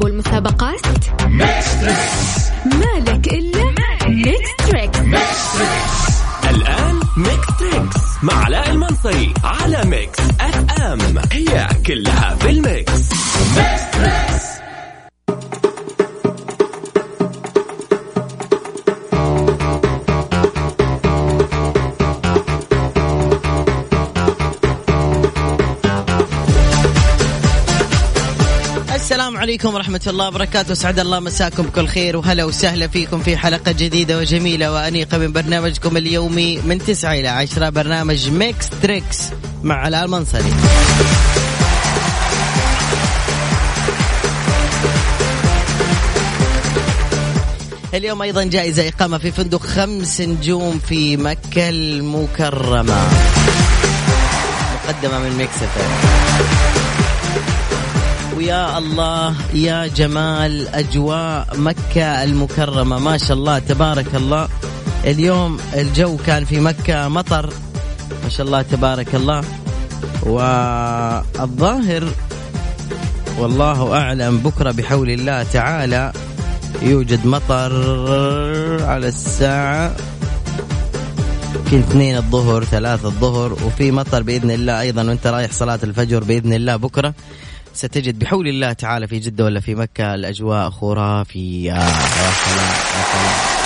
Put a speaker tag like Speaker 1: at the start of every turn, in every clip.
Speaker 1: الألعاب والمسابقات مالك إلا Mix Trix
Speaker 2: الآن Mix Trix مع علاء المنصري على Mix FM هي كلها
Speaker 3: عليكم ورحمة الله وبركاته. سعد الله مساكم بكل خير وهلا وسهلا فيكم في حلقة جديدة وجميلة وأنيقة من برنامجكم اليومي من تسعة إلى عشرة برنامج ميكس تريكس مع علاء المنصري اليوم أيضا جائزة إقامة في فندق خمس نجوم في مكة المكرمة. مقدمة من ميكس ويا الله يا جمال أجواء مكة المكرمة. ما شاء الله تبارك الله. اليوم الجو كان في مكة مطر. ما شاء الله تبارك الله. والظاهر والله أعلم بكرة بحول الله تعالى يوجد مطر على الساعة يمكن اثنين الظهر ثلاثة الظهر. وفي مطر بإذن الله أيضا وأنت رايح صلاة الفجر بإذن الله بكرة. ستجد بحول الله تعالى في جدة ولا في مكة الأجواء خرافية. يا سلام يا سلام.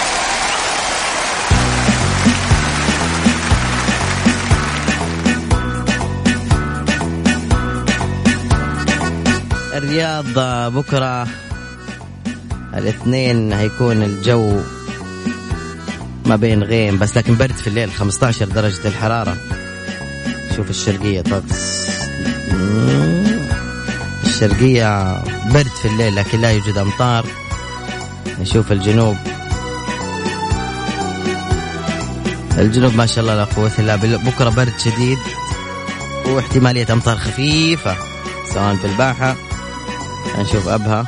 Speaker 3: الرياض بكرة الاثنين هيكون الجو ما بين غيم بس لكن برد في الليل 15 درجة الحرارة. شوف الشرقية طقس. الشرقية برد في الليل لكن لا يوجد أمطار. نشوف الجنوب. الجنوب ما شاء الله لا قوة إلا بالله. بكرة برد شديد واحتمالية أمطار خفيفة سواء في الباحة. نشوف أبها.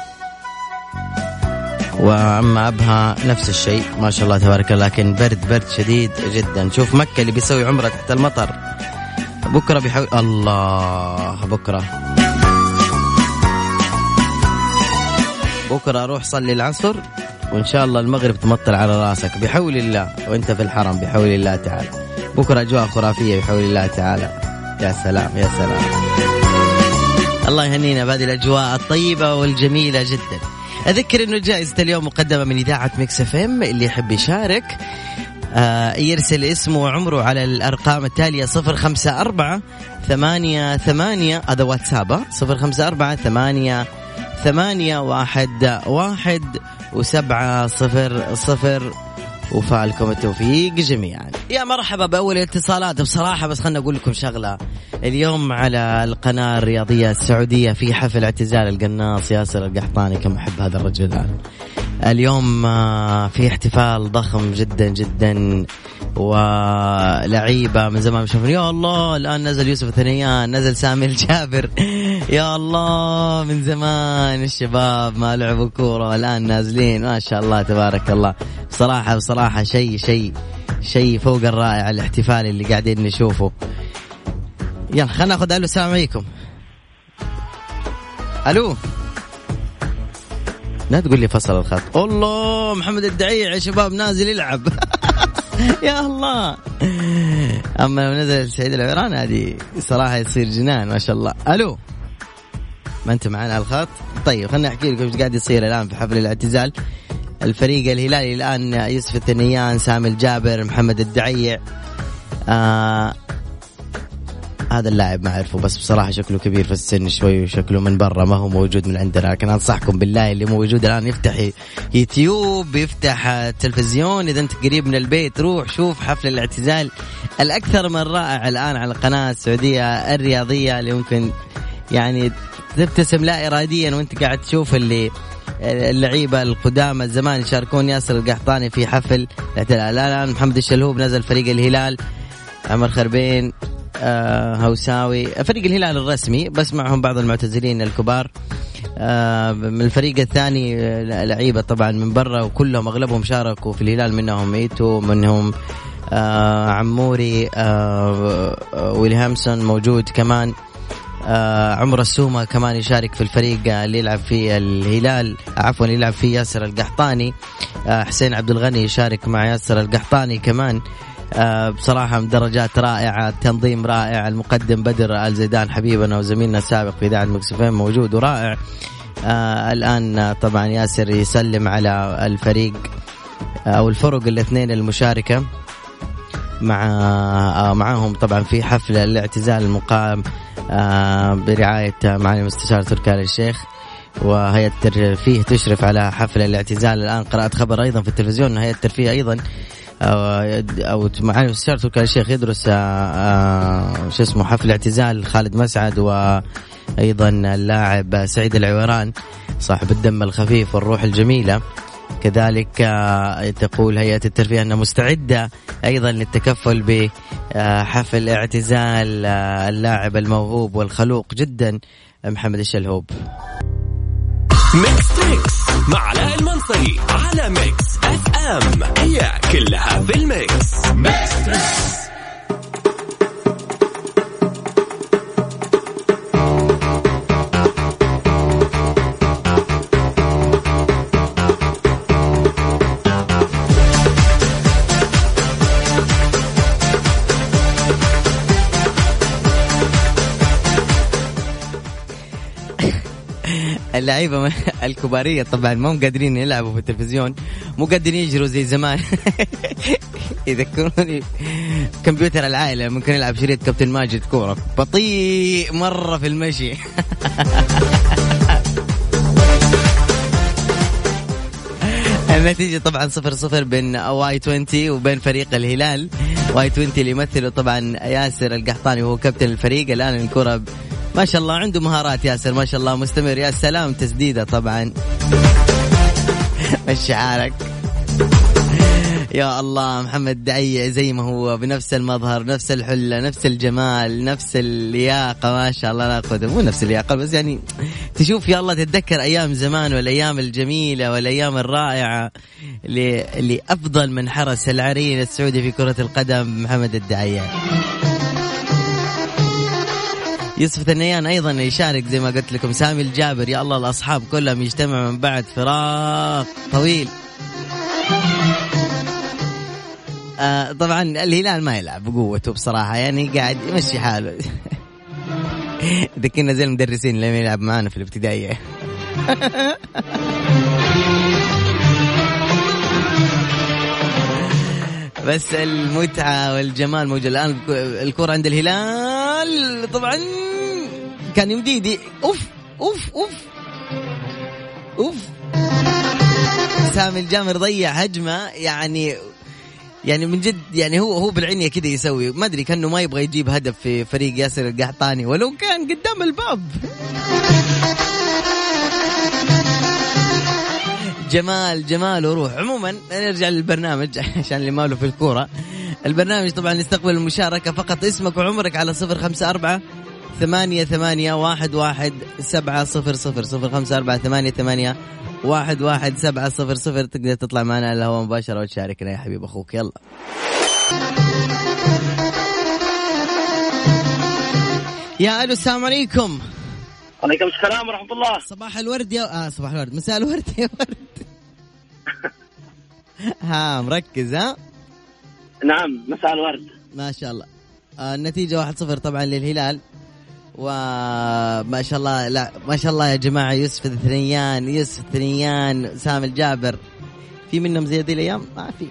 Speaker 3: وأما أبها نفس الشيء ما شاء الله تبارك الله لكن برد برد شديد جدا. شوف مكة اللي بيسوي عمرة تحت المطر. بكرة بيحاول الله بكرة. بكرة أروح صلي العصر وإن شاء الله المغرب تمطر على رأسك. بحول الله وأنت في الحرم بحول الله تعالى. بكرة أجواء خرافية بحول الله تعالى. يا سلام يا سلام. الله يهنينا بهذه الأجواء الطيبة والجميلة جدا. أذكر إنه جائزة اليوم مقدمة من إذاعة Mix FM اللي يحب يشارك. آه يرسل اسمه وعمره على الأرقام التالية صفر خمسة أربعة ثمانية ثمانية هذا واتساب صفر خمسة أربعة ثمانية ثمانية واحد واحد وسبعة صفر صفر. وفالكم التوفيق جميعا. يا مرحبا بأول الاتصالات بصراحة بس خلنا أقول لكم شغلة. اليوم على القناة الرياضية السعودية في حفل اعتزال القناص ياسر القحطاني كم أحب هذا الرجل الآن. اليوم آه، في احتفال ضخم جدا جدا. ولعيبة من زمان شوفوا يا الله الآن نزل يوسف الثنيان نزل سامي الجابر. يا الله من زمان الشباب ما لعبوا كورة والآن نازلين. ما شاء الله تبارك الله. بصراحة بصراحة شيء شيء شيء فوق الرائع الاحتفال اللي قاعدين نشوفه. يلا خلينا ناخذ ألو السلام عليكم. ألو. لا تقول لي فصل الخط. الله محمد الدعيع يا شباب نازل يلعب. يا الله. أما لو نزل سعيد العمران هذه صراحة يصير جنان ما شاء الله. ألو. ما أنت معنا على الخط؟ طيب خليني أحكي لكم إيش قاعد يصير الآن في حفل الاعتزال. الفريق الهلالي الآن يوسف الثنيان سامي الجابر محمد الدعيع. آه هذا اللاعب ما أعرفه بس بصراحة شكله كبير في السن شوي وشكله من برا ما هو موجود من عندنا لكن أنصحكم بالله اللي موجود الآن يفتح يوتيوب يفتح تلفزيون إذا أنت قريب من البيت روح شوف حفل الاعتزال الأكثر من رائع الآن على القناة السعودية الرياضية اللي ممكن يعني تبتسم لا اراديا وأنت قاعد تشوف اللي اللعيبة القدامى الزمان يشاركون ياسر القحطاني في حفل الآن محمد الشلهوب نزل فريق الهلال عمر خربين هوساوي. فريق الهلال الرسمي بس معهم بعض المعتزلين الكبار. آه من الفريق الثاني آه، لعيبة طبعا من برا وكلهم أغلبهم شاركوا في الهلال منهم إيتو منهم آه عموري آه ويلي هامسون موجود كمان. آه عمر السومة كمان يشارك في الفريق اللي يلعب في الهلال عفوا يلعب فيه ياسر القحطاني. آه حسين عبد الغني يشارك مع ياسر القحطاني كمان. آه بصراحة درجات رائعة تنظيم رائع المقدم بدر آل زيدان حبيبنا وزميلنا السابق في إذاعة مكسفين موجود ورائع. آه الآن طبعا ياسر يسلم على الفريق أو الفرق الاثنين المشاركة مع آه معاهم طبعا في حفل الاعتزال المقام آه برعاية معالي المستشار تركي الشيخ. وهيئة الترفيه تشرف على حفل الاعتزال. الآن قرأت خبر أيضا في التلفزيون هيئة الترفيه أيضا. أو, أو معالي المستشار تركي الشيخ يدرس آه آه شو اسمه حفل اعتزال خالد مسعد وأيضا اللاعب سعيد العويران صاحب الدم الخفيف والروح الجميلة. كذلك آه، تقول هيئة الترفيه أنها مستعدة أيضا للتكفل بحفل اعتزال اللاعب الموهوب والخلوق جدا محمد الشلهوب.
Speaker 2: Mix Trix مع علاء المنصري على Mix FM. هي كلها في ال mix. Mix.
Speaker 3: Trix اللعيبة الكبارية طبعا هم قادرين يلعبوا في التلفزيون. مو قادرين يجروا زي زمان. يذكروني كمبيوتر العائلة ممكن يلعب شريط كابتن ماجد كورة. بطيء مرة في المشي. النتيجة طبعا صفر صفر بين Y20 وبين فريق الهلال. Y20 اللي يمثله طبعا ياسر القحطاني وهو كابتن الفريق. الآن الكرة ما شاء الله عنده مهارات ياسر ما شاء الله مستمر. يا سلام تسديده طبعا. مشي حالك يا الله محمد دعية زي ما هو بنفس المظهر نفس الحلة نفس الجمال نفس اللياقة ما شاء الله لا قوة مو نفس اللياقة بس يعني تشوف يا الله تتذكر أيام زمان والأيام الجميلة والأيام الرائعة لأفضل من حرس العرين السعودي في كرة القدم محمد الدعية يوسف ثنيان أيضا يشارك زي ما قلت لكم. سامي الجابر يا الله الأصحاب كلهم يجتمعوا من بعد فراغ طويل. آه طبعا الهلال ما يلعب بقوته بصراحة يعني قاعد يمشي حاله. إذا كنا زي المدرسين اللي يلعب معانا في الابتدائية. بس المتعة والجمال موجود. الآن الكرة عند الهلال. طبعا. كان يمديدي أوف أوف أوف. أوف. سامي الجامر ضيع هجمة يعني يعني من جد يعني هو هو بالعنية كذا يسوي. ما أدري كأنه ما يبغى يجيب هدف في فريق ياسر القحطاني ولو كان قدام الباب. جمال جمال وروح. عموما نرجع للبرنامج عشان اللي ماله في الكورة. البرنامج طبعا يستقبل المشاركة فقط. اسمك وعمرك على صفر خمسة أربعة ثمانية ثمانية واحد واحد سبعة صفر صفر صفر خمسة أربعة ثمانية ثمانية واحد واحد سبعة صفر صفر. تقدر تطلع معنا على الهواء مباشرة وتشاركنا يا حبيب أخوك. يلا. يا ألو السلام عليكم.
Speaker 4: عليكم السلام ورحمة الله.
Speaker 3: صباح الورد يا آه صباح الورد. مساء الورد يا ورد. ها مركز ها؟
Speaker 4: نعم مساء الورد.
Speaker 3: ما شاء الله. آه النتيجة واحد صفر طبعا للهلال. وما شاء الله لا ما شاء الله يا جماعة يوسف الثنيان يوسف الثنيان سامي الجابر. في منهم زي هذه الأيام؟ ما في.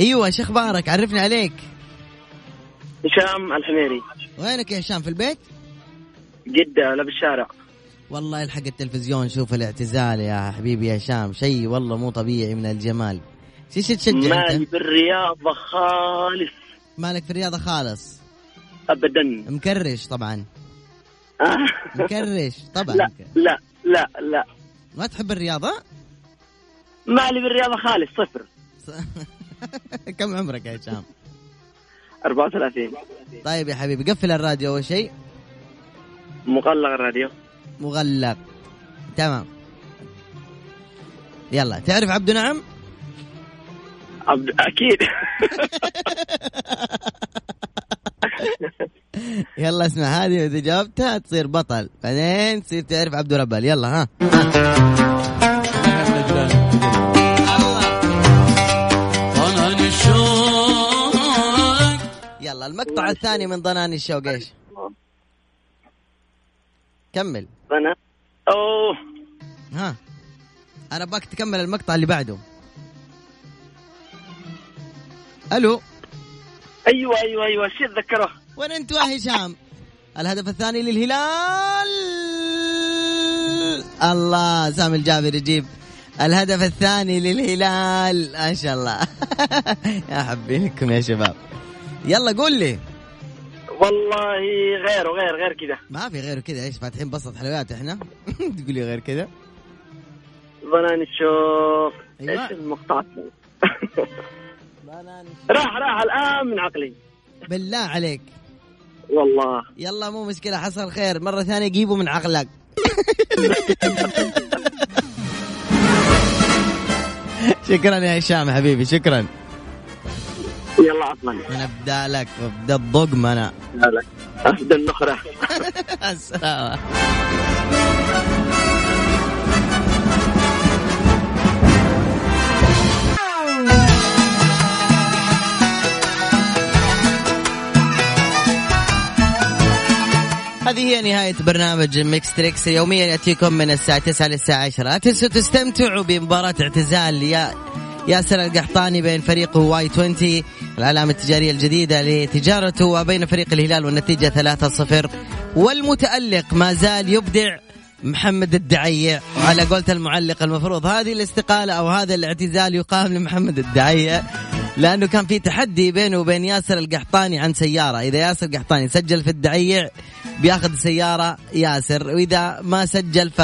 Speaker 3: أيوة شو أخبارك عرفني عليك.
Speaker 4: هشام الحميري.
Speaker 3: وينك يا هشام في البيت؟
Speaker 4: جدة ولا بالشارع
Speaker 3: والله الحق التلفزيون شوف الاعتزال يا حبيبي يا هشام. شيء والله مو طبيعي من الجمال. إيش تشجع
Speaker 4: مالي؟ بالرياضة خالص.
Speaker 3: مالك في الرياضة خالص؟
Speaker 4: أبدا.
Speaker 3: مكرش طبعا.
Speaker 4: آه.
Speaker 3: مكرش طبعا
Speaker 4: لا لا لا لا.
Speaker 3: ما تحب الرياضة؟
Speaker 4: مالي بالرياضة خالص صفر.
Speaker 3: كم عمرك يا هشام؟
Speaker 4: 34
Speaker 3: طيب يا حبيبي قفل الراديو أول شيء.
Speaker 4: مغلق الراديو.
Speaker 3: مغلق. تمام. يلا تعرف عبده نعم؟
Speaker 4: عبد... أكيد.
Speaker 3: يلا اسمع هذه إذا جاوبتها تصير بطل. بعدين تصير تعرف عبد ربال يلا ها. يلا المقطع الثاني من ضنان الشوق إيش؟ كمل.
Speaker 4: أنا أوه.
Speaker 3: ها. أنا أبغاك تكمل المقطع اللي بعده. ألو؟
Speaker 4: أيوه أيوه أيوه شو أتذكره.
Speaker 3: وين أنت يا هشام؟ الهدف الثاني للهلال. الله سامي الجابر يجيب. الهدف الثاني للهلال. ما شاء الله. يا حبيبكم يا شباب. يلا قول لي.
Speaker 4: والله غيره غير غير كذا.
Speaker 3: ما في غير كذا إيش فاتحين بسط حلويات إحنا؟ تقول لي غير كذا.
Speaker 4: ضنان الشوق
Speaker 3: أيوة.
Speaker 4: إيش المقطع؟ راح راح الآن من عقلي.
Speaker 3: بالله عليك.
Speaker 4: والله.
Speaker 3: يلا مو مشكلة حصل خير. مرة ثانية جيبه من عقلك. شكرا يا هشام حبيبي شكرا.
Speaker 4: يلا عطنا.
Speaker 3: نبدا لك وابدا الضقم
Speaker 4: أنا. افدى النخرة.
Speaker 3: السلامة هذه هي نهاية برنامج ميكس تريكس يوميا يأتيكم من الساعة 9 للساعة 10 لا تنسوا تستمتعوا بمباراة اعتزال يا ياسر القحطاني بين فريقه واي 20 العلامة التجارية الجديدة لتجارته وبين فريق الهلال والنتيجة 3-0 والمتألق ما زال يبدع محمد الدعيع على قولة المعلق المفروض. هذه الاستقالة أو هذا الاعتزال يقام لمحمد الدعيع. لأنه كان في تحدي بينه وبين ياسر القحطاني عن سيارة. إذا ياسر القحطاني سجل في الدعيع بياخذ سيارة ياسر وإذا ما سجل ف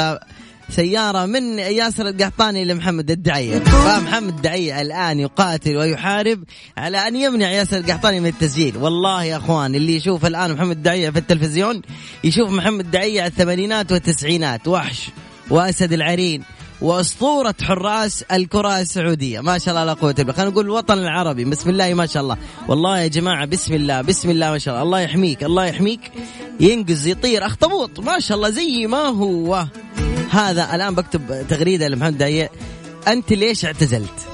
Speaker 3: سيارة من ياسر القحطاني لمحمد الدعية فمحمد الدعية الآن يقاتل ويحارب على أن يمنع ياسر القحطاني من التسجيل. والله يا أخوان اللي يشوف الآن محمد الدعية في التلفزيون يشوف محمد الدعية الثمانينات والتسعينات. وحش وأسد العرين. وأسطورة حراس الكرة السعودية. ما شاء الله لا قوة الا بالله خلينا نقول الوطن العربي. بسم الله ما شاء الله. والله يا جماعة بسم الله بسم الله ما شاء الله. الله يحميك الله يحميك. ينقز يطير أخطبوط. ما شاء الله زي ما هو. هذا الآن بكتب تغريدة لمحمد دايع. أنت ليش اعتزلت؟